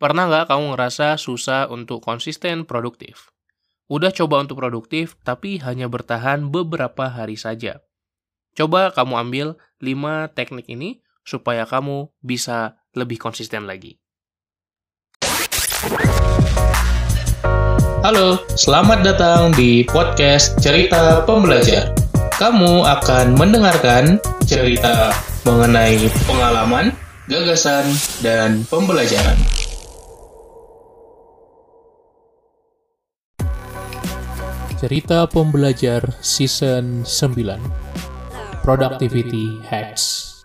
Pernah nggak kamu ngerasa susah untuk konsisten produktif? Udah coba untuk produktif, tapi hanya bertahan beberapa hari saja. Coba kamu ambil 5 teknik ini supaya kamu bisa lebih konsisten lagi. Halo, selamat datang di podcast Cerita Pembelajar. Kamu akan mendengarkan cerita mengenai pengalaman, gagasan, dan pembelajaran. Cerita Pembelajar Season 9 Productivity Hacks.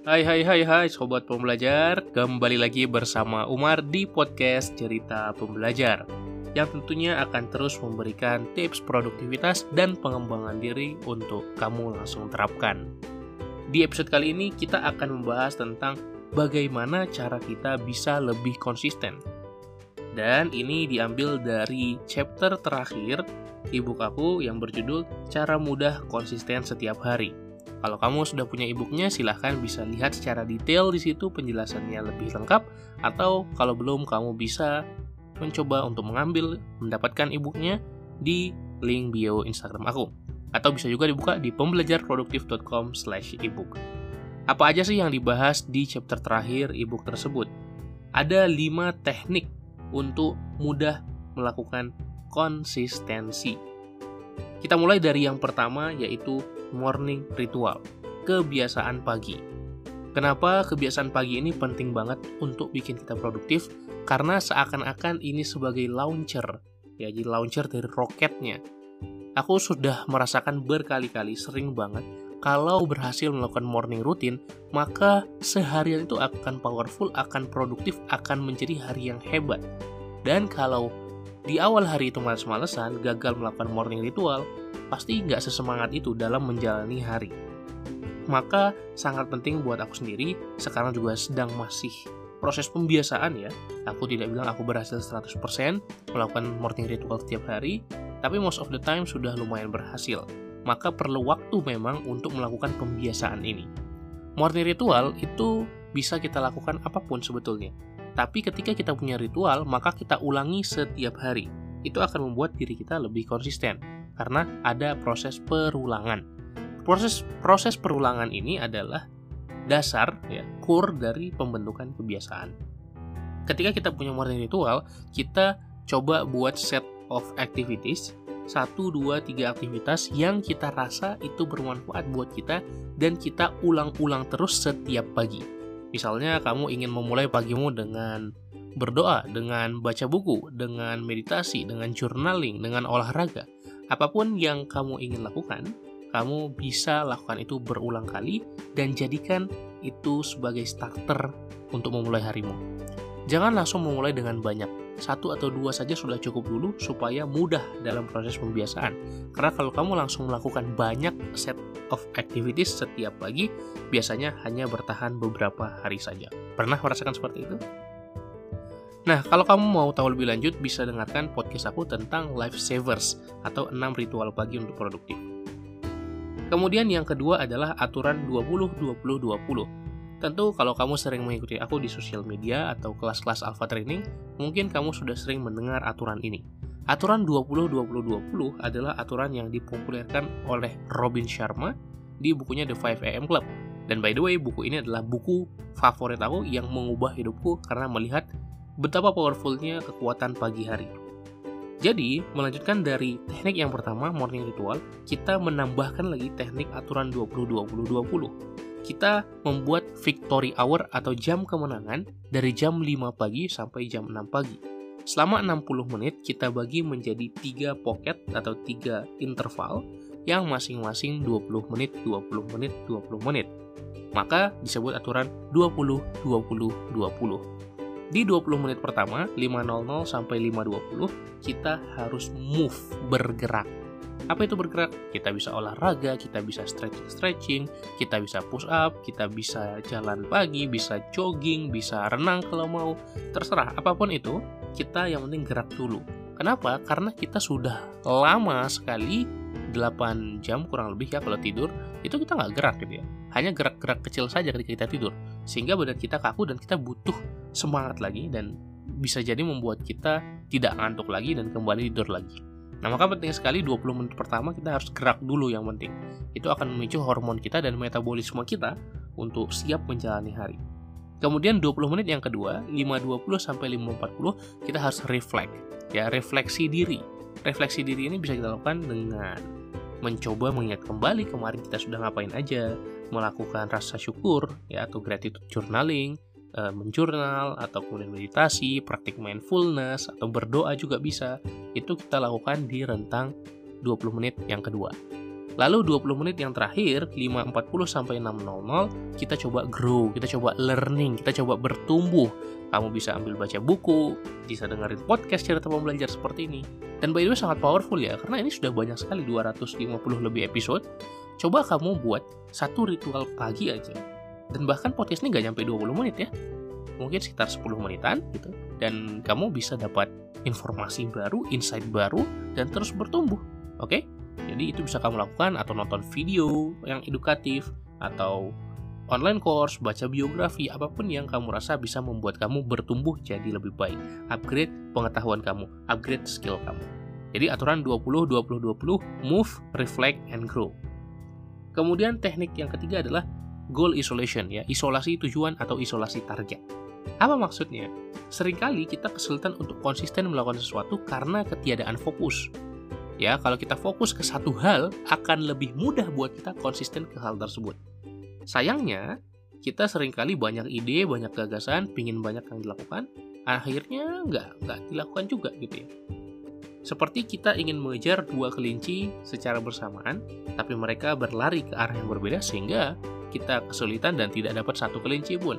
Hai hai hai hai sobat pembelajar, kembali lagi bersama Umar di podcast Cerita Pembelajar yang tentunya akan terus memberikan tips produktivitas dan pengembangan diri untuk kamu langsung terapkan. Di episode kali ini kita akan membahas tentang bagaimana cara kita bisa lebih konsisten. Dan ini diambil dari chapter terakhir ebook aku yang berjudul Cara Mudah Konsisten Setiap Hari kalau kamu sudah punya e-booknya, silahkan bisa lihat secara detail di situ penjelasannya lebih lengkap. Atau kalau belum, kamu bisa mencoba untuk mengambil, mendapatkan e-booknya di link bio Instagram aku. Atau bisa juga dibuka di pembelajarproduktif.com slash ebook. Apa aja sih yang dibahas di chapter terakhir e-book tersebut? Ada 5 teknik untuk mudah melakukan konsistensi. Kita mulai dari yang pertama yaitu morning ritual, kebiasaan pagi. Kenapa kebiasaan pagi ini penting banget untuk bikin kita produktif? Karena seakan-akan ini sebagai launcher, ya jadi launcher dari roketnya. Aku sudah merasakan berkali-kali sering banget kalau berhasil melakukan morning routine, maka seharian itu akan powerful, akan produktif, akan menjadi hari yang hebat. Dan kalau di awal hari itu males-malesan, gagal melakukan morning ritual, pasti nggak sesemangat itu dalam menjalani hari. Maka sangat penting buat aku sendiri, sekarang juga sedang masih proses pembiasaan ya. Aku tidak bilang aku berhasil 100% melakukan morning ritual setiap hari, tapi most of the time sudah lumayan berhasil. Maka perlu waktu memang untuk melakukan pembiasaan ini. Morning ritual itu bisa kita lakukan apa pun sebetulnya. Tapi ketika kita punya ritual, maka kita ulangi setiap hari. Itu akan membuat diri kita lebih konsisten karena ada proses perulangan. Proses proses perulangan ini adalah dasar ya, core dari pembentukan kebiasaan. Ketika kita punya morning ritual, kita coba buat set of activities 1, 2, 3 aktivitas yang kita rasa itu bermanfaat buat kita dan kita ulang-ulang terus setiap pagi. Misalnya kamu ingin memulai pagimu dengan berdoa, dengan baca buku, dengan meditasi, dengan journaling, dengan olahraga. Apa pun yang kamu ingin lakukan, kamu bisa lakukan itu berulang kali dan jadikan itu sebagai starter untuk memulai harimu. Jangan langsung memulai dengan banyak. Satu atau dua saja sudah cukup dulu supaya mudah dalam proses pembiasaan. Karena kalau kamu langsung melakukan banyak set of activities setiap pagi, biasanya hanya bertahan beberapa hari saja. Pernah merasakan seperti itu? Nah, kalau kamu mau tahu lebih lanjut, bisa dengarkan podcast aku tentang life savers atau 6 ritual pagi untuk produktif. Kemudian yang kedua adalah aturan 20-20-20. Tentu kalau kamu sering mengikuti aku di sosial media atau kelas-kelas alpha training, mungkin kamu sudah sering mendengar aturan ini. Aturan 20-20-20 adalah aturan yang dipopulerkan oleh Robin Sharma di bukunya The 5 AM Club. Dan by the way, buku ini adalah buku favorit aku yang mengubah hidupku karena melihat betapa powerfulnya kekuatan pagi hari. Jadi, melanjutkan dari teknik yang pertama, morning ritual, kita menambahkan lagi teknik aturan 20-20-20. Kita membuat victory hour atau jam kemenangan dari jam 5 pagi sampai jam 6 pagi. Selama 60 menit, kita bagi menjadi 3 pocket atau 3 interval yang masing-masing 20 menit, 20 menit, 20 menit. Maka disebut aturan 20-20-20. Di 20 menit pertama, 5.00 sampai 5.20, kita harus move, bergerak. Apa itu bergerak? Kita bisa olahraga, kita bisa stretching-stretching, kita bisa push up, kita bisa jalan pagi, bisa jogging, bisa renang kalau mau. Terserah, apa pun itu, kita yang penting gerak dulu. Kenapa? Karena kita sudah lama sekali 8 8 jam kurang lebih ya kalau tidur itu kita nggak gerak gitu ya hanya gerak-gerak kecil saja ketika kita tidur sehingga badan kita kaku dan kita butuh semangat lagi dan bisa jadi membuat kita tidak ngantuk lagi dan kembali tidur lagi Nah, maka penting sekali 20 menit pertama kita harus gerak dulu yang penting. Itu akan memicu hormon kita dan metabolisme kita untuk siap menjalani hari. Kemudian 20 menit yang kedua, 5.20 sampai 5.40, kita harus reflect. Ya, refleksi diri. Refleksi diri ini bisa kita lakukan dengan mencoba mengingat kembali kemarin kita sudah ngapain aja, melakukan rasa syukur ya atau gratitude journaling, e, menjurnal atau kemudian meditasi, praktik mindfulness atau berdoa juga bisa. Itu kita lakukan di rentang 20 menit yang kedua. Lalu 20 menit yang terakhir, 5.40 sampai 6.00, kita coba grow, kita coba learning, kita coba bertumbuh. Kamu bisa ambil baca buku, bisa dengerin podcast cerita pembelajar seperti ini. Dan by the way sangat powerful ya, karena ini sudah banyak sekali 250 lebih episode. Coba kamu buat satu ritual pagi aja. Dan bahkan podcast ini gak nyampe 20 menit ya. Mungkin sekitar 10 menitan gitu. Dan kamu bisa dapat informasi baru, insight baru, dan terus bertumbuh. Oke? Okay? Jadi itu bisa kamu lakukan atau nonton video yang edukatif atau online course, baca biografi, apa pun yang kamu rasa bisa membuat kamu bertumbuh jadi lebih baik. Upgrade pengetahuan kamu, upgrade skill kamu. Jadi aturan 20 20 20 move, reflect and grow. Kemudian teknik yang ketiga adalah goal isolation ya, isolasi tujuan atau isolasi target. Apa maksudnya? Seringkali kita kesulitan untuk konsisten melakukan sesuatu karena ketiadaan fokus. Ya, kalau kita fokus ke satu hal, akan lebih mudah buat kita konsisten ke hal tersebut. Sayangnya, kita sering kali banyak ide, banyak gagasan, pingin banyak yang dilakukan, akhirnya nggak, nggak dilakukan juga gitu ya. Seperti kita ingin mengejar dua kelinci secara bersamaan, tapi mereka berlari ke arah yang berbeda sehingga kita kesulitan dan tidak dapat satu kelinci pun.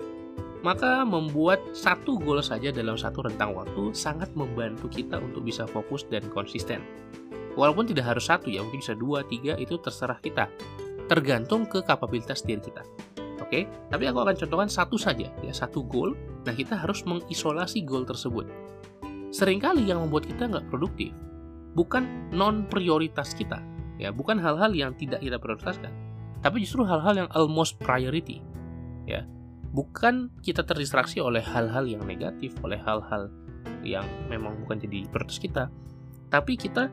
Maka membuat satu goal saja dalam satu rentang waktu sangat membantu kita untuk bisa fokus dan konsisten. Walaupun tidak harus satu ya, mungkin bisa dua, tiga, itu terserah kita. Tergantung ke kapabilitas diri kita. Oke, tapi aku akan contohkan satu saja, ya satu goal. Nah kita harus mengisolasi goal tersebut. Seringkali yang membuat kita nggak produktif bukan non prioritas kita, ya bukan hal-hal yang tidak kita prioritaskan, tapi justru hal-hal yang almost priority, ya bukan kita terdistraksi oleh hal-hal yang negatif, oleh hal-hal yang memang bukan jadi prioritas kita, tapi kita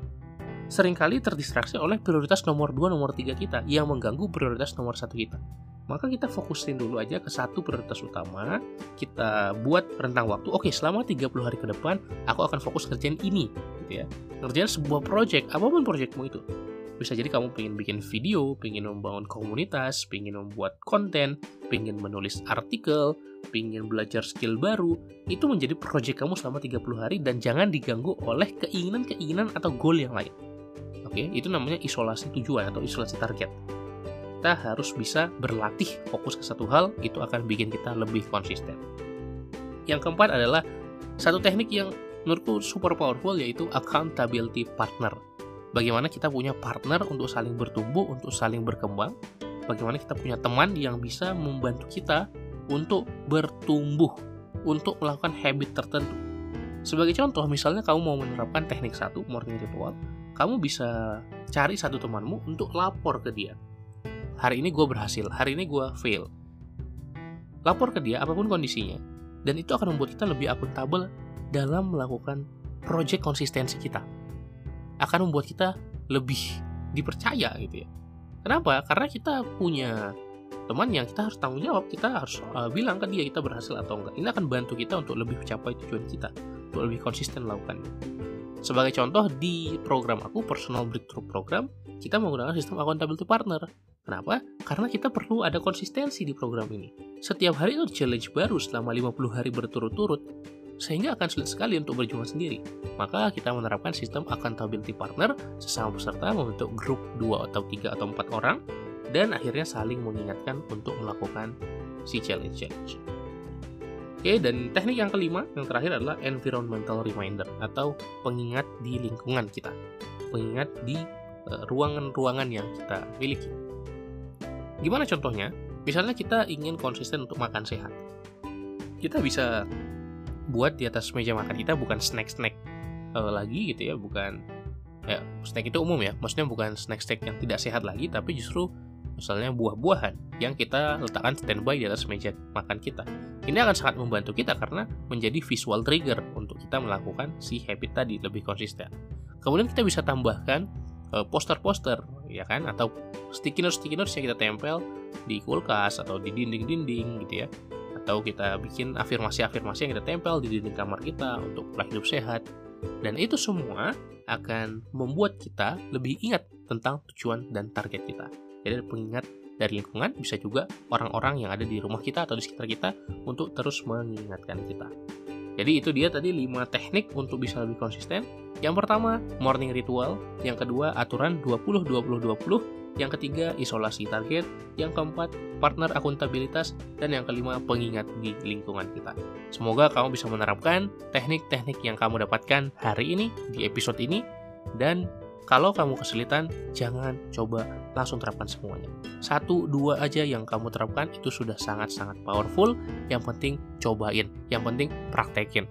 sering kali terdistraksi oleh prioritas nomor 2, nomor 3 kita yang mengganggu prioritas nomor 1 kita. Maka kita fokusin dulu aja ke satu prioritas utama, kita buat rentang waktu, oke selama 30 hari ke depan, aku akan fokus kerjaan ini, gitu ya. Ngerjain sebuah project, apa pun projectmu itu. Bisa jadi kamu pengen bikin video, pengen membangun komunitas, pengen membuat konten, pengen menulis artikel, pengen belajar skill baru, itu menjadi project kamu selama 30 hari dan jangan diganggu oleh keinginan-keinginan atau goal yang lain. Oke, itu namanya isolasi tujuan atau isolasi target. Kita harus bisa berlatih fokus ke satu hal, itu akan bikin kita lebih konsisten. Yang keempat adalah satu teknik yang menurutku super powerful yaitu accountability partner. Bagaimana kita punya partner untuk saling bertumbuh, untuk saling berkembang. Bagaimana kita punya teman yang bisa membantu kita untuk bertumbuh, untuk melakukan habit tertentu. Sebagai contoh, misalnya kamu mau menerapkan teknik satu, morning ritual, kamu bisa cari satu temanmu untuk lapor ke dia. Hari ini gue berhasil, hari ini gue fail. Lapor ke dia apa pun kondisinya, dan itu akan membuat kita lebih akuntabel dalam melakukan project konsistensi kita. Akan membuat kita lebih dipercaya gitu ya. Kenapa? Karena kita punya teman yang kita harus tanggung jawab, kita harus uh, bilang ke dia kita berhasil atau enggak. Ini akan bantu kita untuk lebih mencapai tujuan kita, untuk lebih konsisten melakukannya. Sebagai contoh di program aku Personal Breakthrough Program, kita menggunakan sistem accountability partner. Kenapa? Karena kita perlu ada konsistensi di program ini. Setiap hari itu challenge baru selama 50 hari berturut-turut, sehingga akan sulit sekali untuk berjuang sendiri. Maka kita menerapkan sistem accountability partner, sesama peserta membentuk grup 2 atau 3 atau 4 orang, dan akhirnya saling mengingatkan untuk melakukan si challenge-challenge. Oke, dan teknik yang kelima, yang terakhir adalah environmental reminder atau pengingat di lingkungan kita. Pengingat di uh, ruangan-ruangan yang kita miliki. Gimana contohnya? Misalnya kita ingin konsisten untuk makan sehat. Kita bisa buat di atas meja makan kita bukan snack-snack uh, lagi gitu ya, bukan ya snack itu umum ya maksudnya bukan snack-snack yang tidak sehat lagi tapi justru misalnya buah-buahan yang kita letakkan standby di atas meja makan kita. Ini akan sangat membantu kita karena menjadi visual trigger untuk kita melakukan si habit tadi lebih konsisten. Kemudian kita bisa tambahkan eh, poster-poster ya kan atau sticky notes sticky notes yang kita tempel di kulkas atau di dinding-dinding gitu ya atau kita bikin afirmasi-afirmasi yang kita tempel di dinding kamar kita untuk pola hidup sehat dan itu semua akan membuat kita lebih ingat tentang tujuan dan target kita. Jadi pengingat dari lingkungan bisa juga orang-orang yang ada di rumah kita atau di sekitar kita untuk terus mengingatkan kita. Jadi itu dia tadi 5 teknik untuk bisa lebih konsisten. Yang pertama, morning ritual. Yang kedua, aturan 20-20-20. Yang ketiga, isolasi target. Yang keempat, partner akuntabilitas. Dan yang kelima, pengingat di lingkungan kita. Semoga kamu bisa menerapkan teknik-teknik yang kamu dapatkan hari ini di episode ini. Dan kalau kamu kesulitan, jangan coba langsung terapkan semuanya. Satu, dua aja yang kamu terapkan itu sudah sangat-sangat powerful. Yang penting cobain, yang penting praktekin.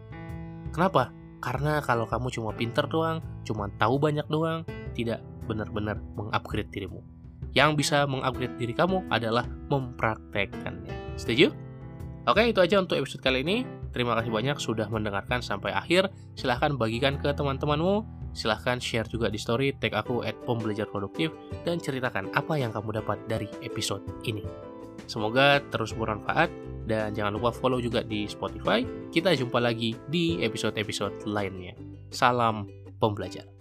Kenapa? Karena kalau kamu cuma pinter doang, cuma tahu banyak doang, tidak benar-benar mengupgrade dirimu. Yang bisa mengupgrade diri kamu adalah mempraktekkannya. Setuju? Oke, itu aja untuk episode kali ini. Terima kasih banyak sudah mendengarkan sampai akhir. Silahkan bagikan ke teman-temanmu. Silahkan share juga di story, tag aku at pembelajar produktif, dan ceritakan apa yang kamu dapat dari episode ini. Semoga terus bermanfaat, dan jangan lupa follow juga di Spotify. Kita jumpa lagi di episode-episode lainnya. Salam pembelajar.